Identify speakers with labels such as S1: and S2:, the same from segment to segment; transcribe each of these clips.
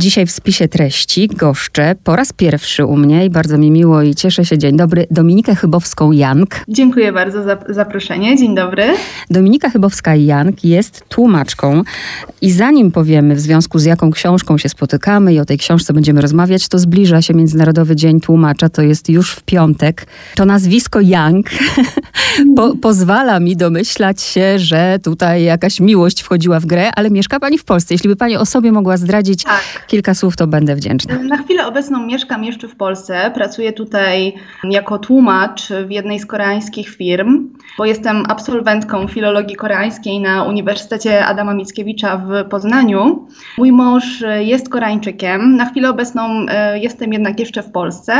S1: Dzisiaj w spisie treści goszczę po raz pierwszy u mnie i bardzo mi miło i cieszę się. Dzień dobry. Dominikę Chybowską-Jank.
S2: Dziękuję bardzo za zaproszenie. Dzień dobry.
S1: Dominika Chybowska-Jank jest tłumaczką i zanim powiemy w związku z jaką książką się spotykamy i o tej książce będziemy rozmawiać, to zbliża się Międzynarodowy Dzień Tłumacza, to jest już w piątek. To nazwisko Jank po pozwala mi domyślać się, że tutaj jakaś miłość wchodziła w grę, ale mieszka Pani w Polsce. Jeśli by Pani o sobie mogła zdradzić tak. Kilka słów, to będę wdzięczna.
S2: Na chwilę obecną mieszkam jeszcze w Polsce. Pracuję tutaj jako tłumacz w jednej z koreańskich firm, bo jestem absolwentką filologii koreańskiej na Uniwersytecie Adama Mickiewicza w Poznaniu. Mój mąż jest Koreańczykiem. Na chwilę obecną e, jestem jednak jeszcze w Polsce,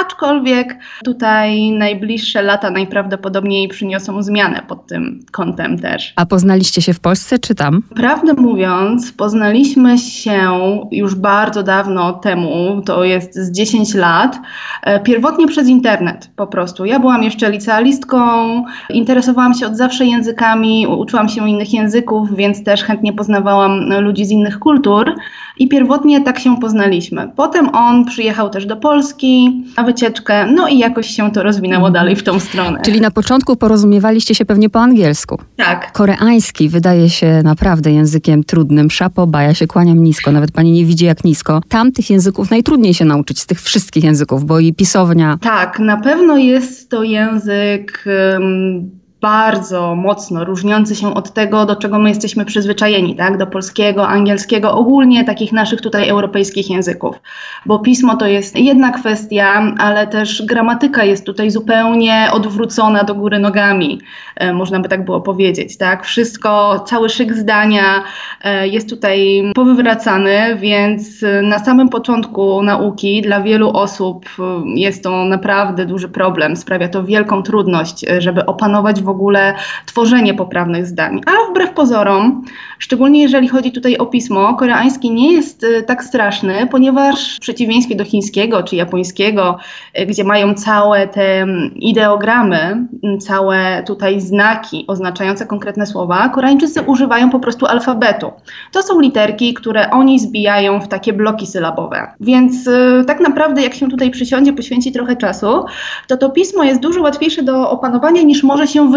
S2: aczkolwiek tutaj najbliższe lata najprawdopodobniej przyniosą zmianę pod tym kątem też.
S1: A poznaliście się w Polsce czy tam?
S2: Prawdę mówiąc, poznaliśmy się już bardzo dawno temu, to jest z 10 lat, e, pierwotnie przez internet po prostu. Ja byłam jeszcze licealistką, interesowałam się od zawsze językami, uczyłam się innych języków, więc też chętnie poznawałam ludzi z innych kultur i pierwotnie tak się poznaliśmy. Potem on przyjechał też do Polski na wycieczkę, no i jakoś się to rozwinęło mhm. dalej w tą stronę.
S1: Czyli na początku porozumiewaliście się pewnie po angielsku.
S2: Tak.
S1: Koreański wydaje się naprawdę językiem trudnym. Szapoba, ja się kłaniam nisko, nawet pani nie widzi jak nisko. Tam tych języków najtrudniej się nauczyć, z tych wszystkich języków, bo i pisownia.
S2: Tak, na pewno jest to język... Um, bardzo mocno różniący się od tego, do czego my jesteśmy przyzwyczajeni, tak? do polskiego, angielskiego, ogólnie takich naszych tutaj europejskich języków. Bo pismo to jest jedna kwestia, ale też gramatyka jest tutaj zupełnie odwrócona do góry nogami, e, można by tak było powiedzieć. Tak? Wszystko, cały szyk zdania e, jest tutaj powywracany, więc na samym początku nauki dla wielu osób e, jest to naprawdę duży problem. Sprawia to wielką trudność, e, żeby opanować w ogóle tworzenie poprawnych zdań. Ale wbrew pozorom, szczególnie jeżeli chodzi tutaj o pismo, koreański nie jest y, tak straszny, ponieważ w przeciwieństwie do chińskiego czy japońskiego, y, gdzie mają całe te mm, ideogramy, mm, całe tutaj znaki oznaczające konkretne słowa, Koreańczycy używają po prostu alfabetu. To są literki, które oni zbijają w takie bloki sylabowe. Więc y, tak naprawdę, jak się tutaj przysiądzie, poświęci trochę czasu, to to pismo jest dużo łatwiejsze do opanowania niż może się wydawać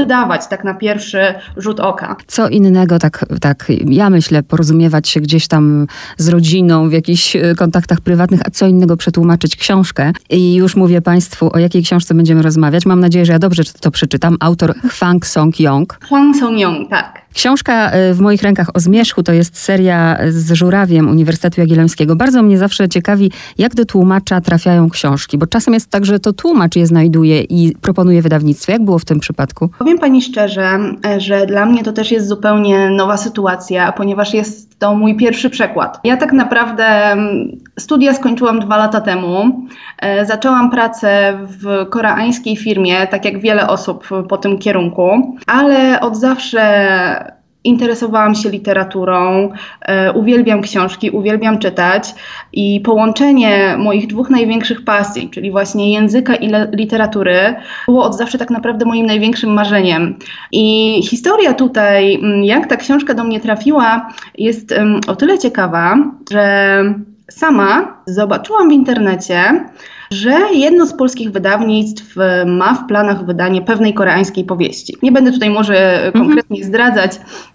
S2: tak na pierwszy rzut oka.
S1: Co innego, tak, tak ja myślę, porozumiewać się gdzieś tam z rodziną w jakichś e, kontaktach prywatnych, a co innego przetłumaczyć książkę. I już mówię Państwu, o jakiej książce będziemy rozmawiać. Mam nadzieję, że ja dobrze to przeczytam. Autor Hwang Song-yong.
S2: Hwang Song-yong, tak.
S1: Książka e, w moich rękach o zmierzchu to jest seria z żurawiem Uniwersytetu Jagiellońskiego. Bardzo mnie zawsze ciekawi, jak do tłumacza trafiają książki, bo czasem jest tak, że to tłumacz je znajduje i proponuje wydawnictwo. Jak było w tym przypadku?
S2: Powiem pani szczerze, e, że dla mnie to też jest zupełnie nowa sytuacja, ponieważ jest to mój pierwszy przekład. Ja tak naprawdę mm, studia skończyłam dwa lata temu. E, zaczęłam pracę w koreańskiej firmie, tak jak wiele osób po tym kierunku, ale od zawsze interesowałam się literaturą, e, uwielbiam książki, uwielbiam czytać i połączenie moich dwóch największych pasji, czyli właśnie języka i literatury, było od zawsze tak naprawdę moim największym marzeniem. I historia tutaj, mm, jak ta książka do mnie trafiła, jest o tyle ciekawa, że sama zobaczyłam w internecie, że jedno z polskich wydawnictw e, ma w planach wydanie pewnej koreańskiej powieści. Nie będę tutaj może mhm. konkretnie zdradzać,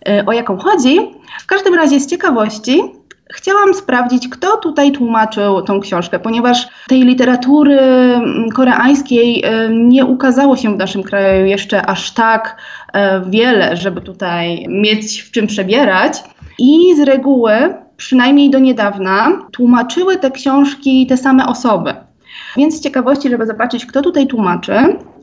S2: e, o jaką chodzi. W każdym razie z ciekawości chciałam sprawdzić, kto tutaj tłumaczył tą książkę, ponieważ tej literatury koreańskiej e, nie ukazało się w naszym kraju jeszcze aż tak wiele, żeby tutaj mieć w czym przebierać. I z reguły, przynajmniej do niedawna, tłumaczyły te książki te same osoby. Więc z ciekawości, żeby zobaczyć, kto tutaj tłumaczy,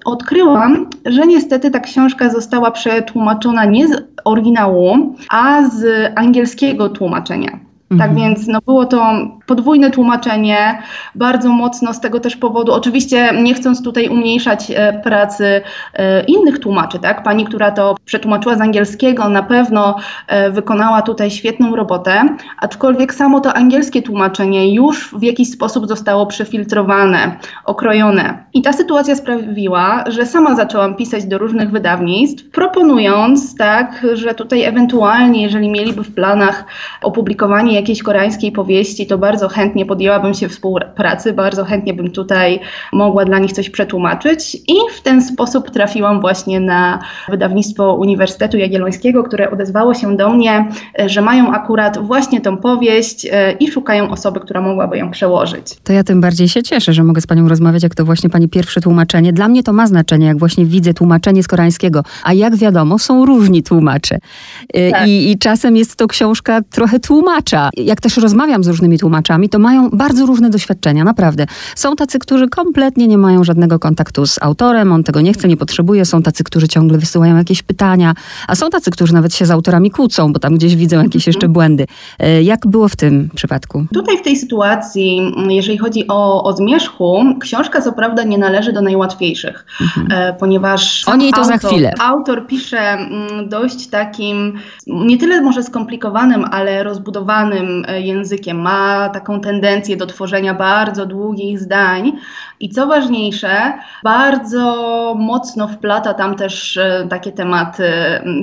S2: odkryłam, że niestety ta książka została przetłumaczona nie z oryginału, a z angielskiego tłumaczenia. Tak mhm. więc no, było to podwójne tłumaczenie, bardzo mocno z tego też powodu, oczywiście nie chcąc tutaj umniejszać e, pracy e, innych tłumaczy, tak? Pani, która to przetłumaczyła z angielskiego, na pewno e, wykonała tutaj świetną robotę, aczkolwiek samo to angielskie tłumaczenie już w jakiś sposób zostało przefiltrowane, okrojone. I ta sytuacja sprawiła, że sama zaczęłam pisać do różnych wydawnictw, proponując, tak, że tutaj ewentualnie, jeżeli mieliby w planach opublikowanie jakiejś koreańskiej powieści, to bardzo chętnie podjęłabym się współpracy, bardzo chętnie bym tutaj mogła dla nich coś przetłumaczyć i w ten sposób trafiłam właśnie na wydawnictwo Uniwersytetu Jagiellońskiego, które odezwało się do mnie, że mają akurat właśnie tą powieść e, i szukają osoby, która mogłaby ją przełożyć.
S1: To ja tym bardziej się cieszę, że mogę z Panią rozmawiać, jak to właśnie Pani pierwsze tłumaczenie. Dla mnie to ma znaczenie, jak właśnie widzę tłumaczenie z koreańskiego, a jak wiadomo, są różni tłumacze. E, tak. I, I czasem jest to książka trochę tłumacza. Jak też rozmawiam z różnymi tłumaczami, to mają bardzo różne doświadczenia, naprawdę. Są tacy, którzy kompletnie nie mają żadnego kontaktu z autorem, on tego nie chce, nie potrzebuje. Są tacy, którzy ciągle wysyłają jakieś pytania, a są tacy, którzy nawet się z autorami kłócą, bo tam gdzieś widzą jakieś jeszcze mhm. błędy. E, jak było w tym przypadku?
S2: Tutaj w tej sytuacji, jeżeli chodzi o, o zmierzchu, książka co prawda nie należy do najłatwiejszych, mhm. E, ponieważ
S1: o niej to autor, za chwilę.
S2: autor pisze mm, dość takim, nie tyle może skomplikowanym, ale rozbudowanym e, językiem. Ma taką tendencję do tworzenia bardzo długich zdań i co ważniejsze, bardzo mocno wplata tam też e, takie tematy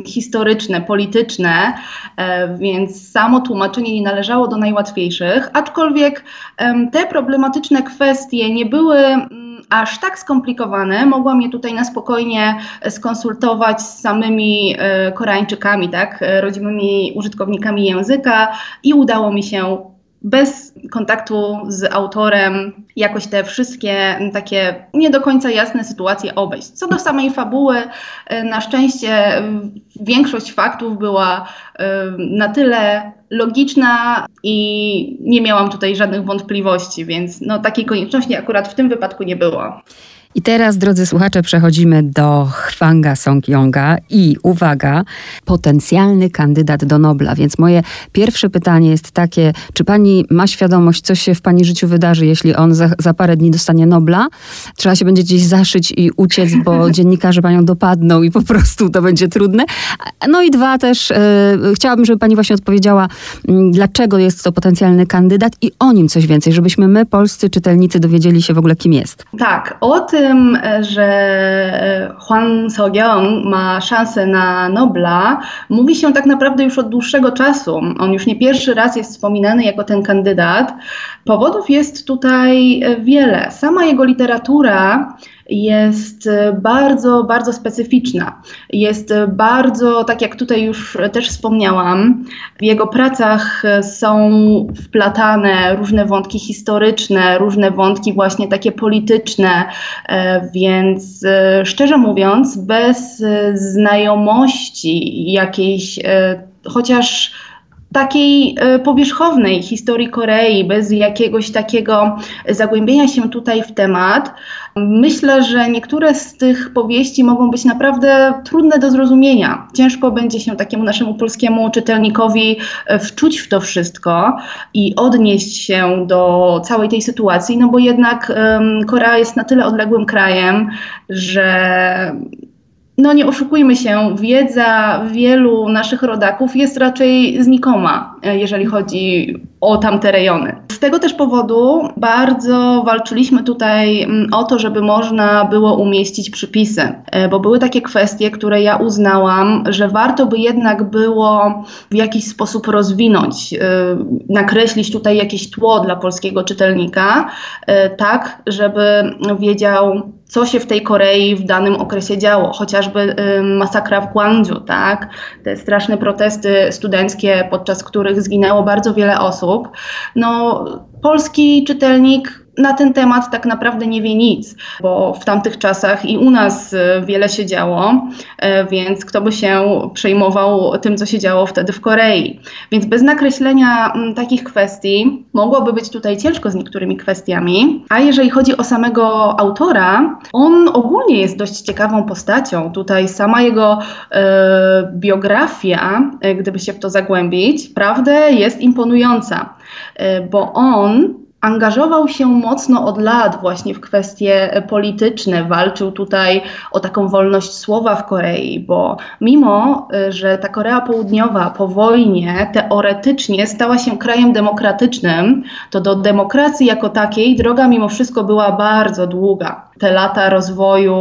S2: historyczne, polityczne, więc samo tłumaczenie nie należało do najłatwiejszych, aczkolwiek te problematyczne kwestie nie były aż tak skomplikowane, mogłam je tutaj na spokojnie skonsultować z samymi e, Koreańczykami, tak, e, rodzimymi użytkownikami języka i udało mi się bez kontaktu z autorem jakoś te wszystkie takie nie do końca jasne sytuacje obejść. Co do samej fabuły, e, na szczęście większość faktów była na tyle logiczna i nie miałam tutaj żadnych wątpliwości, więc no, takiej konieczności akurat w tym wypadku nie było.
S1: I teraz, drodzy słuchacze, przechodzimy do Hwanga Song-yonga i uwaga, potencjalny kandydat do Nobla. Więc moje pierwsze pytanie jest takie, czy pani ma świadomość, co się w pani życiu wydarzy, jeśli on za, za parę dni dostanie Nobla? Trzeba się będzie gdzieś zaszyć i uciec, bo dziennikarze panią dopadną i po prostu to będzie trudne. No i dwa też, e, chciałabym, żeby pani właśnie odpowiedziała, m, dlaczego jest to potencjalny kandydat i o nim coś więcej, żebyśmy my, polscy czytelnicy, dowiedzieli się w ogóle, kim jest.
S2: Tak, o tym tym, że Hwang So-young ma szansę na Nobla, mówi się tak naprawdę już od dłuższego czasu. On już nie pierwszy raz jest wspominany jako ten kandydat. Powodów jest tutaj wiele. Sama jego literatura jest e, bardzo, bardzo specyficzna. Jest e, bardzo, tak jak tutaj już też wspomniałam, w jego pracach e, są wplatane różne wątki historyczne, różne wątki właśnie takie polityczne, więc szczerze mówiąc, bez znajomości jakiejś chociaż takiej powierzchownej historii Korei, bez jakiegoś takiego zagłębienia się tutaj w temat, Myślę, że niektóre z tych powieści mogą być naprawdę trudne do zrozumienia. Ciężko będzie się takiemu naszemu polskiemu czytelnikowi e, wczuć w to wszystko i odnieść się do całej tej sytuacji, no bo jednak um, Korea jest na tyle odległym krajem, że no nie oszukujmy się, wiedza wielu naszych rodaków jest raczej znikoma, jeżeli chodzi o tamte rejony. Z tego też powodu bardzo walczyliśmy tutaj mm, o to, żeby można było umieścić przypisy, e, bo były takie kwestie, które ja uznałam, że warto by jednak było w jakiś sposób rozwinąć, e, nakreślić tutaj jakieś tło dla polskiego czytelnika, tak, żeby wiedział, co się w tej Korei w danym okresie działo, chociażby masakra w Gwangju, tak? Te straszne protesty studenckie, podczas których zginęło bardzo wiele osób. No, polski czytelnik na ten temat tak naprawdę nie wie nic, bo w tamtych czasach i u nas e, wiele się działo, e, więc kto by się przejmował tym, co się działo wtedy w Korei. Więc bez nakreślenia takich kwestii mogłoby być tutaj ciężko z niektórymi kwestiami. A jeżeli chodzi o samego autora, on ogólnie jest dość ciekawą postacią. Tutaj sama jego e, biografia, e, gdyby się w to zagłębić, prawdę jest imponująca, e, bo on angażował się mocno od lat właśnie w kwestie polityczne, walczył tutaj o taką wolność słowa w Korei, bo mimo, y, że ta Korea Południowa po wojnie teoretycznie stała się krajem demokratycznym, to do demokracji jako takiej droga mimo wszystko była bardzo długa. te lata rozwoju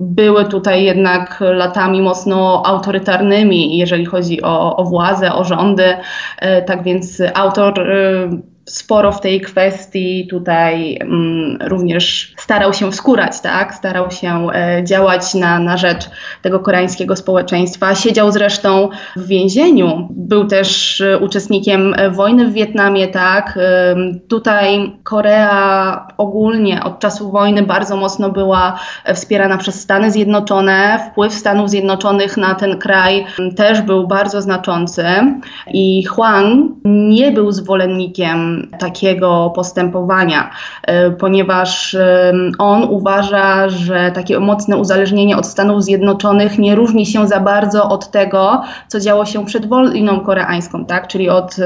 S2: były tutaj jednak latami mocno autorytarnymi, jeżeli chodzi o, o władzę, o rządy. E, tak więc autor sporo w tej kwestii tutaj mm, również starał się wskurać, tak? starał się e, działać na, na rzecz tego koreańskiego społeczeństwa. Siedział zresztą w więzieniu, był też e, uczestnikiem e, wojny w Wietnamie. Tak? E, tutaj Korea ogólnie od czasu wojny bardzo mocno była e, wspierana przez Stany Zjednoczone. Wpływ Stanów Zjednoczonych na ten kraj też był bardzo znaczący i Huang nie był zwolennikiem takiego postępowania, e, ponieważ on uważa, że takie mocne uzależnienie od Stanów Zjednoczonych nie różni się za bardzo od tego, co działo się przed wojną koreańską, tak? czyli od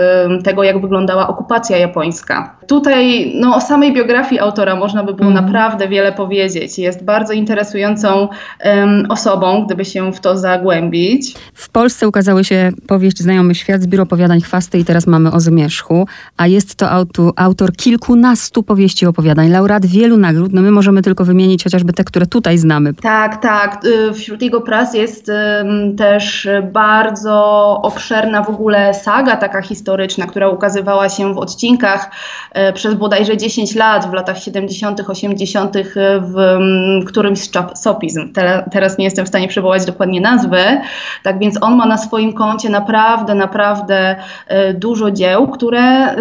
S2: tego, jak wyglądała okupacja japońska. Tutaj no, o samej biografii autora można by było mm. naprawdę wiele powiedzieć. Jest bardzo interesującą um, osobą, gdyby się w to zagłębić.
S1: W Polsce ukazały się powieść Znajomy Świat z Biuro Opowiadań Chwasty i teraz mamy o Zmierzchu, a jest to autor, autor kilkunastu powieści opowiadań, laureat wielu nagród. No my możemy tylko wymienić chociażby te, które tutaj znamy.
S2: Tak, tak. Y, wśród jego prac jest um, też bardzo obszerna w ogóle saga taka historyczna, która ukazywała się w odcinkach przez bodajże 10 lat w latach 70., 80. E, w którymś z czasopism. teraz nie jestem w stanie przywołać dokładnie nazwy. Tak więc on ma na swoim koncie naprawdę, naprawdę e, dużo dzieł, które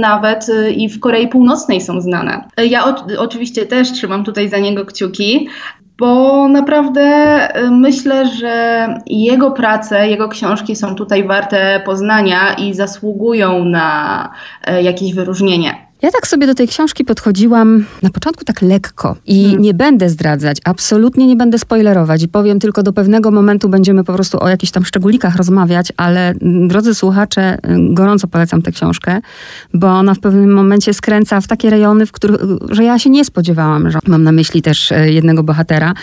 S2: nawet i w Korei Północnej są znane. Ja oczywiście też trzymam tutaj za niego kciuki bo naprawdę myślę, że jego prace, jego książki są tutaj warte poznania i zasługują na jakieś wyróżnienie.
S1: Ja tak sobie do tej książki podchodziłam na początku tak lekko i hmm. nie będę zdradzać, absolutnie nie będę spoilerować i powiem tylko do pewnego momentu będziemy po prostu o jakichś tam szczególikach rozmawiać, ale mm, drodzy słuchacze, y, gorąco polecam tę książkę, bo ona w pewnym momencie skręca w takie rejony, w których, że ja się nie spodziewałam, że mam na myśli też y, jednego bohatera.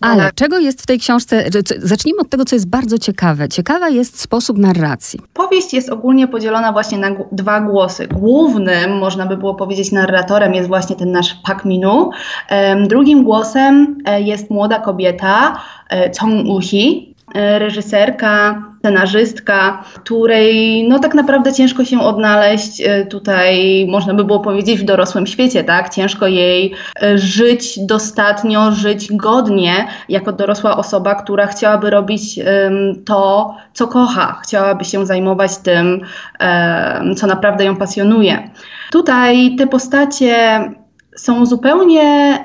S1: Ale tak. czego jest w tej książce? Zacznijmy od tego, co jest bardzo ciekawe. Ciekawa jest sposób narracji.
S2: Powieść jest ogólnie podzielona właśnie na dwa głosy. Głównym, można by było powiedzieć, narratorem jest właśnie ten nasz Pak Minu. Drugim głosem e, jest młoda kobieta e, Chong Uhi, e, reżyserka, scenarzystka, której no tak naprawdę ciężko się odnaleźć tutaj, można by było powiedzieć, w dorosłym świecie, tak? Ciężko jej żyć dostatnio, żyć godnie jako dorosła osoba, która chciałaby robić to, co kocha, chciałaby się zajmować tym, co naprawdę ją pasjonuje. Tutaj te postacie są zupełnie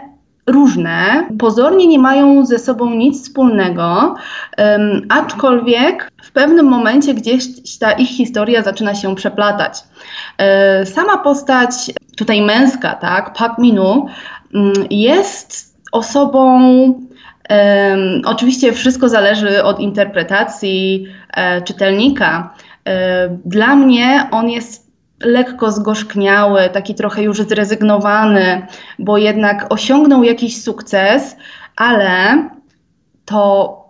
S2: różne, pozornie nie mają ze sobą nic wspólnego, um, aczkolwiek w pewnym momencie gdzieś ta ich historia zaczyna się przeplatać. E, sama postać, tutaj męska, tak, Pak Minu, um, jest osobą Um, oczywiście wszystko zależy od interpretacji e, czytelnika. E, dla mnie on jest lekko zgorzkniały, taki trochę już zrezygnowany, bo jednak osiągnął jakiś sukces, ale to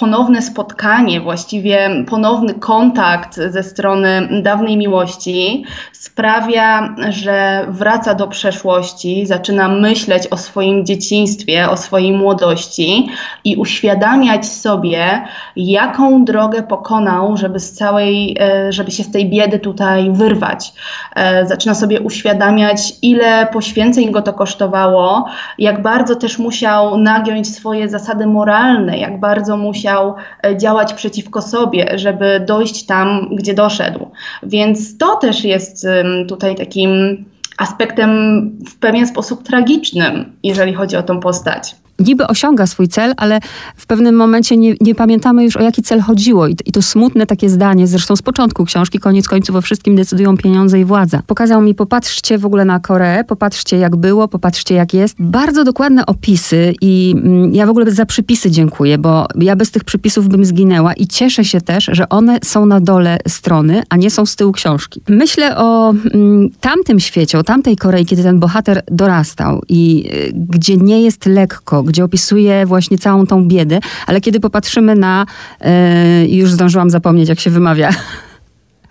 S2: ponowne spotkanie, właściwie ponowny kontakt ze strony dawnej miłości sprawia, że wraca do przeszłości, zaczyna myśleć o swoim dzieciństwie, o swojej młodości i uświadamiać sobie, jaką drogę pokonał, żeby z całej, e, żeby się z tej biedy tutaj wyrwać. E, zaczyna sobie uświadamiać, ile poświęceń go to kosztowało, jak bardzo też musiał nagiąć swoje zasady moralne, jak bardzo musiał musiał e, działać przeciwko sobie, żeby dojść tam, gdzie doszedł. Więc to też jest tutaj takim aspektem w pewien sposób tragicznym, jeżeli chodzi o tą postać
S1: niby osiąga swój cel, ale w pewnym momencie nie, nie pamiętamy już o jaki cel chodziło. I I to, smutne takie zdanie, zresztą z początku książki, koniec końców o wszystkim decydują pieniądze i władza. Pokazał mi, popatrzcie w ogóle na Koreę, popatrzcie jak było, popatrzcie jak jest. Bardzo dokładne opisy i mm, ja w ogóle za przypisy dziękuję, bo ja bez tych przypisów bym zginęła i cieszę się też, że one są na dole strony, a nie są z tyłu książki. Myślę o mm, tamtym świecie, o tamtej Korei, kiedy ten bohater dorastał i y, gdzie nie jest lekko, gdzie opisuje właśnie całą tą biedę, ale kiedy popatrzymy na, yy, już zdążyłam zapomnieć, jak się wymawia.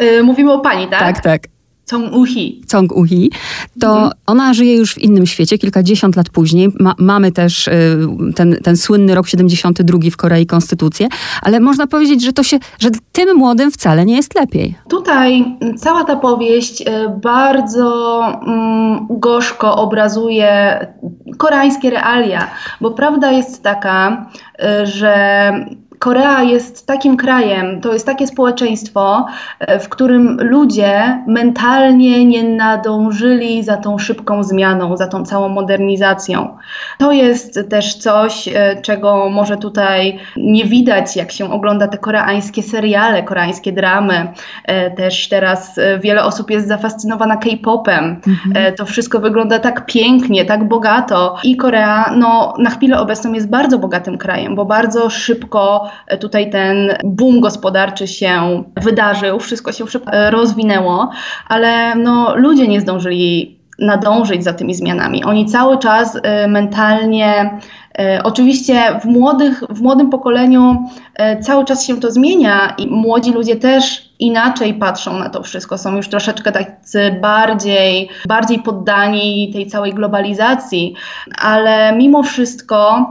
S2: Yy, mówimy o pani, tak?
S1: Tak, tak.
S2: Cong Uhi.
S1: Cong Uhi, to mhm. ona żyje już w innym świecie, kilkadziesiąt lat później. Ma, mamy też y, ten, ten słynny rok 72 w Korei konstytucję, ale można powiedzieć, że to się, że tym młodym wcale nie jest lepiej.
S2: Tutaj cała ta powieść y, bardzo mm, gorzko obrazuje koreańskie realia, bo prawda jest taka, y, że Korea jest takim krajem, to jest takie społeczeństwo, e, w którym ludzie mentalnie nie nadążyli za tą szybką zmianą, za tą całą modernizacją. To jest też coś, e, czego może tutaj nie widać, jak się ogląda te koreańskie seriale, koreańskie dramy. E, też teraz wiele osób jest zafascynowana K-popem. Mhm. To wszystko wygląda tak pięknie, tak bogato. I Korea no, na chwilę obecną jest bardzo bogatym krajem, bo bardzo szybko tutaj ten boom gospodarczy się wydarzył, wszystko się szybko rozwinęło, ale no, ludzie nie zdążyli nadążyć za tymi zmianami. Oni cały czas y, mentalnie, y, oczywiście w, młodych, w młodym pokoleniu cały czas się to zmienia i młodzi ludzie też inaczej patrzą na to wszystko, są już troszeczkę tacy bardziej, bardziej poddani tej całej globalizacji, ale mimo wszystko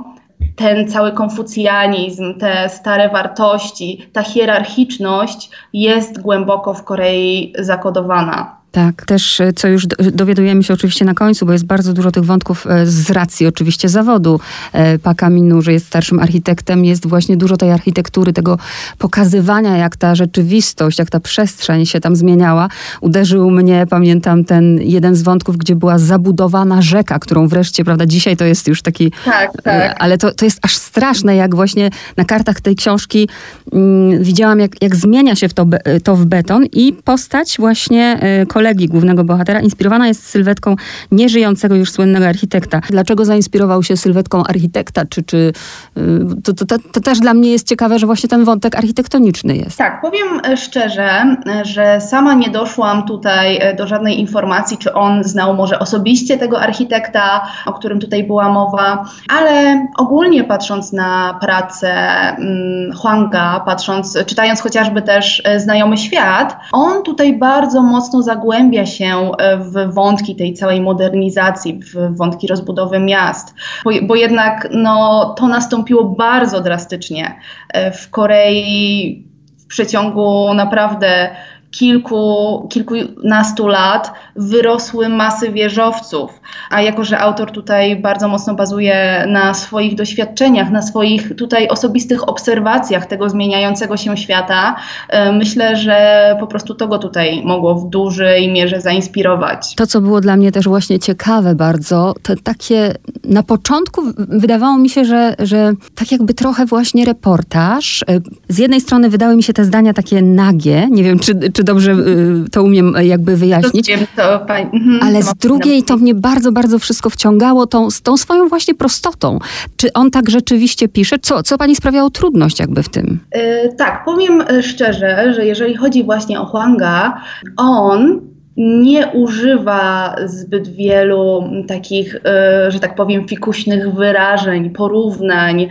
S2: ten cały konfucjanizm, te stare wartości, ta hierarchiczność jest głęboko w Korei zakodowana.
S1: Tak, też e, co już dowiadujemy się oczywiście na końcu, bo jest bardzo dużo tych wątków e, z racji oczywiście zawodu e, Paka Minu, że jest starszym architektem, jest właśnie dużo tej architektury, tego pokazywania, jak ta rzeczywistość, jak ta przestrzeń się tam zmieniała. Uderzył mnie, pamiętam ten jeden z wątków, gdzie była zabudowana rzeka, którą wreszcie, prawda, dzisiaj to jest już taki...
S2: Tak, tak.
S1: Ale to, to jest aż straszne, jak właśnie na kartach tej książki mm, widziałam, jak, jak zmienia się w to, to w beton i postać właśnie kolegi kolegi głównego bohatera inspirowana jest sylwetką nieżyjącego już słynnego architekta. Dlaczego zainspirował się sylwetką architekta? Czy, czy, y, to, to, to, to też dla mnie jest ciekawe, że właśnie ten wątek architektoniczny jest.
S2: Tak, powiem e, szczerze, e, że sama nie doszłam tutaj e, do żadnej informacji, czy on znał może osobiście tego architekta, o którym tutaj była mowa, ale ogólnie patrząc na pracę mm, Huanga, patrząc, czytając chociażby też Znajomy Świat, on tutaj bardzo mocno zagłębił zagłębia się e, w wątki tej całej modernizacji, w wątki rozbudowy miast, bo, bo jednak no, to nastąpiło bardzo drastycznie e, w Korei w przeciągu naprawdę kilku, kilkunastu lat wyrosły masy wieżowców. A jako, że autor tutaj bardzo mocno bazuje na swoich doświadczeniach, na swoich tutaj osobistych obserwacjach tego zmieniającego się świata, e, myślę, że po prostu to go tutaj mogło w dużej mierze zainspirować.
S1: To, co było dla mnie też właśnie ciekawe bardzo, to takie na początku wydawało mi się, że, że tak jakby trochę właśnie reportaż. E, z jednej strony wydały mi się te zdania takie nagie, nie wiem, czy, czy dobrze y, to umiem jakby wyjaśnić. Mhm, ale z drugiej to mnie bardzo, bardzo wszystko wciągało tą, z tą swoją właśnie prostotą. Czy on tak rzeczywiście pisze? Co, co pani sprawiało trudność jakby w tym?
S2: Yy, tak, powiem szczerze, że jeżeli chodzi właśnie o Huanga, on nie używa zbyt wielu takich, e, że tak powiem, fikuśnych wyrażeń, porównań.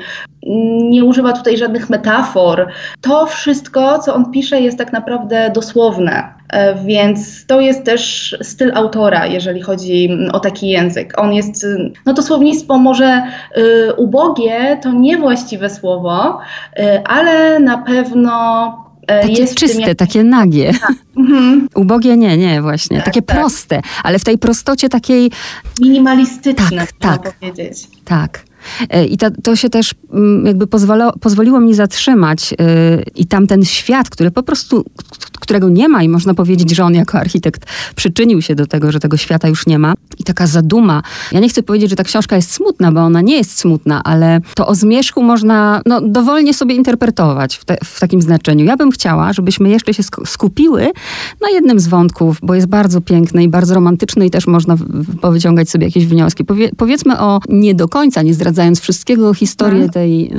S2: Nie używa tutaj żadnych metafor. To wszystko, co on pisze, jest tak naprawdę dosłowne. E, więc to jest też styl autora, jeżeli chodzi o taki język. On jest, no to słownictwo może y, ubogie, to niewłaściwe słowo, y, ale na pewno
S1: takie jest czyste, jak... takie nagie. Tak. Mhm. Ubogie nie, nie, właśnie. Tak, takie tak. proste, ale w tej prostocie takiej...
S2: Minimalistyczne, tak, tak, powiedzieć.
S1: Tak. E, I to, to się też mm, jakby pozwolo, pozwoliło mi zatrzymać yy, i tamten świat, który po prostu, którego nie ma i można powiedzieć, że on jako architekt przyczynił się do tego, że tego świata już nie ma. I taka zaduma. Ja nie chcę powiedzieć, że ta książka jest smutna, bo ona nie jest smutna, ale to o zmierzchu można no, dowolnie sobie interpretować w, te, w takim znaczeniu. Ja bym chciała, żebyśmy jeszcze się skupiły na jednym z wątków, bo jest bardzo piękny i bardzo romantyczny i też można powyciągać sobie jakieś wnioski. Powie, powiedzmy o nie do końca, nie zdradzając wszystkiego, historię tej tej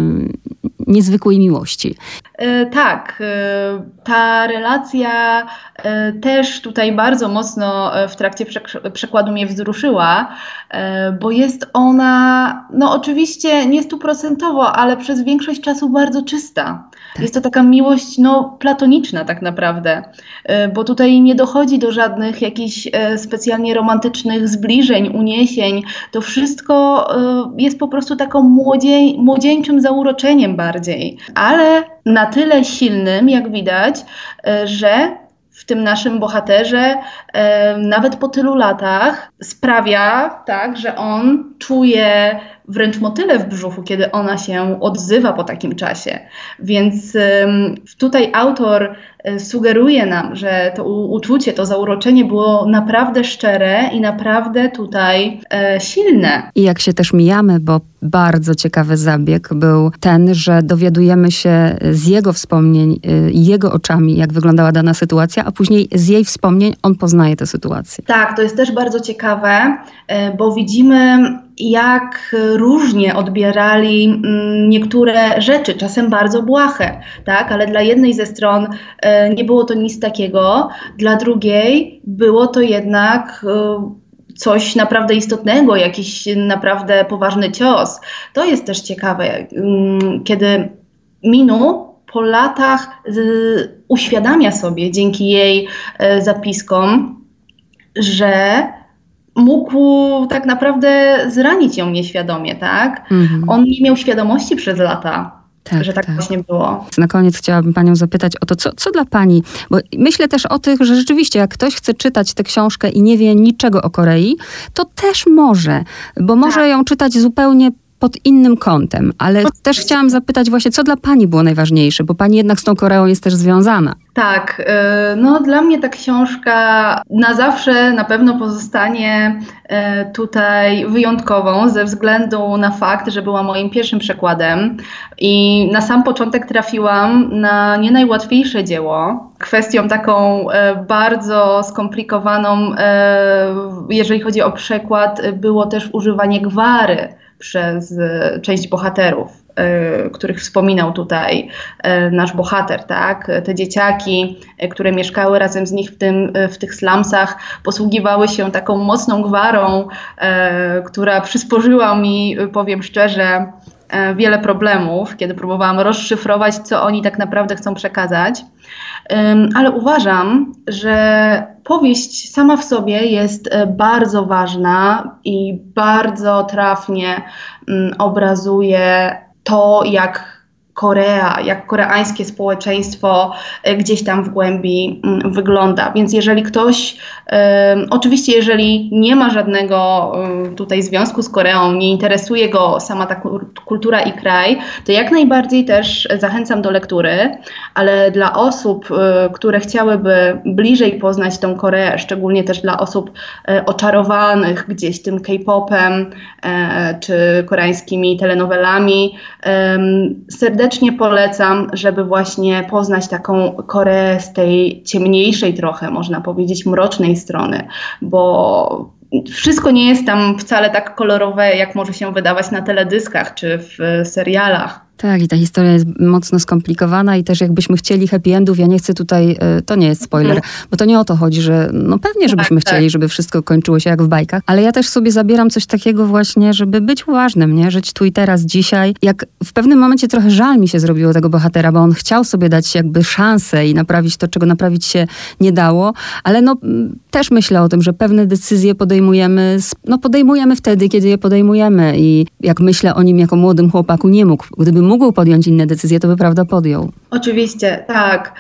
S1: niezwykłej miłości.
S2: E, tak, e, ta relacja e, też tutaj bardzo mocno w trakcie przekładu mnie wzruszyła, bo jest ona, no oczywiście nie stuprocentowo, ale przez większość czasu bardzo czysta. Tak. Jest to taka miłość no, platoniczna tak naprawdę, bo tutaj nie dochodzi do żadnych jakichś specjalnie romantycznych zbliżeń, uniesień. To wszystko jest po prostu taką młodzie, młodzieńczym zauroczeniem bardziej. Ale na tyle silnym, jak widać, e, w tym naszym bohaterze, nawet po tylu latach, sprawia tak, że on czuje wręcz motyle w brzuchu, kiedy ona się odzywa po takim czasie. Więc tutaj autor e, sugeruje nam, że to uczucie, to zauroczenie było naprawdę szczere i naprawdę tutaj e, silne.
S1: I jak się też mijamy, bo bardzo ciekawy zabieg był ten, że dowiadujemy się z jego wspomnień, e, jego oczami, jak wyglądała dana sytuacja, a później z jej wspomnień on poznaje tę sytuację.
S2: Tak, to jest też bardzo ciekawe, bo widzimy jak różnie odbierali mm, niektóre rzeczy, czasem bardzo błahe, tak? ale dla jednej ze stron e, nie było to nic takiego, dla drugiej było to jednak e, coś naprawdę istotnego, jakiś naprawdę poważny cios. To jest też ciekawe, mm, kiedy Minu po latach uświadamia sobie dzięki jej e, zapiskom, że mógł tak naprawdę zranić ją nieświadomie, tak? Mhm. On nie miał świadomości przez lata. Tak, że tak, tak, właśnie było.
S1: Na koniec chciałabym Panią zapytać o to, co, co dla Pani, bo myślę też o tych, że rzeczywiście jak ktoś chce czytać tę książkę i nie wie niczego o Korei, to też może, bo może tak. ją czytać zupełnie pod innym kątem, ale też chciałam zapytać właśnie, co dla Pani było najważniejsze, bo Pani jednak z tą Koreą jest też związana.
S2: Tak, y, no dla mnie ta książka na zawsze na pewno pozostanie y, tutaj wyjątkową ze względu na fakt, że była moim pierwszym przekładem i na sam początek trafiłam na nie najłatwiejsze dzieło. Kwestią taką y, bardzo skomplikowaną, jeżeli chodzi o przekład, było też używanie gwary przez część bohaterów, których wspominał tutaj e, nasz bohater, tak? Te dzieciaki, które mieszkały razem z nich w, tym, w tych slumsach, posługiwały się taką mocną gwarą, która przysporzyła mi, powiem szczerze, wiele problemów, kiedy próbowałam rozszyfrować, co oni tak naprawdę chcą przekazać. Ale uważam, że powieść sama w sobie jest bardzo ważna i bardzo trafnie mm, obrazuje to, jak Korea, jak koreańskie społeczeństwo e, gdzieś tam w głębi mm, wygląda. Więc jeżeli ktoś, oczywiście jeżeli nie ma żadnego tutaj związku z Koreą, nie interesuje go sama ta kultura i kraj, to jak najbardziej też zachęcam do lektury, ale dla osób, e, które chciałyby bliżej poznać tą Koreę, szczególnie też dla osób e, oczarowanych gdzieś tym K-popem czy koreańskimi telenowelami, serdecznie serdecznie polecam, żeby właśnie poznać taką Koreę z tej ciemniejszej trochę, można powiedzieć, mrocznej strony, bo wszystko nie jest tam wcale tak kolorowe, jak może się wydawać na teledyskach czy w serialach.
S1: Tak, i ta historia jest mocno skomplikowana i też jakbyśmy chcieli happy endów, ja nie chcę tutaj, e, to nie jest spoiler, mhm. bo to nie o to chodzi, że no pewnie, żebyśmy tak, chcieli, tak. żeby wszystko kończyło się jak w bajkach, ale ja też sobie zabieram coś takiego właśnie, żeby być uważnym, nie? Żyć tu i teraz, dzisiaj. Jak w pewnym momencie trochę żal mi się zrobiło tego bohatera, bo on chciał sobie dać jakby szansę i naprawić to, czego naprawić się nie dało, ale no też myślę o tym, że pewne decyzje podejmujemy, no podejmujemy wtedy, kiedy je podejmujemy i jak myślę o nim jako młodym chłopaku, nie mógł, gdyby mógł podjąć inne decyzje, to by prawda podjął.
S2: Oczywiście, tak.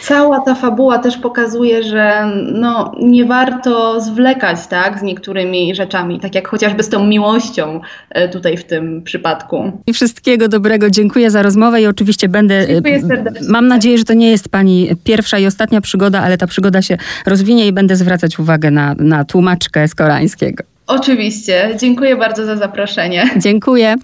S2: Cała ta fabuła też pokazuje, że no, nie warto zwlekać tak, z niektórymi rzeczami, tak jak chociażby z tą miłością e, tutaj w tym przypadku.
S1: I wszystkiego dobrego. Dziękuję za rozmowę i oczywiście będę. E,
S2: Dziękuję serdecznie.
S1: Mam nadzieję, że to nie jest Pani pierwsza i ostatnia przygoda, ale ta przygoda się rozwinie i będę zwracać uwagę na, na tłumaczkę z koreańskiego.
S2: Oczywiście. Dziękuję bardzo za zaproszenie.
S1: Dziękuję.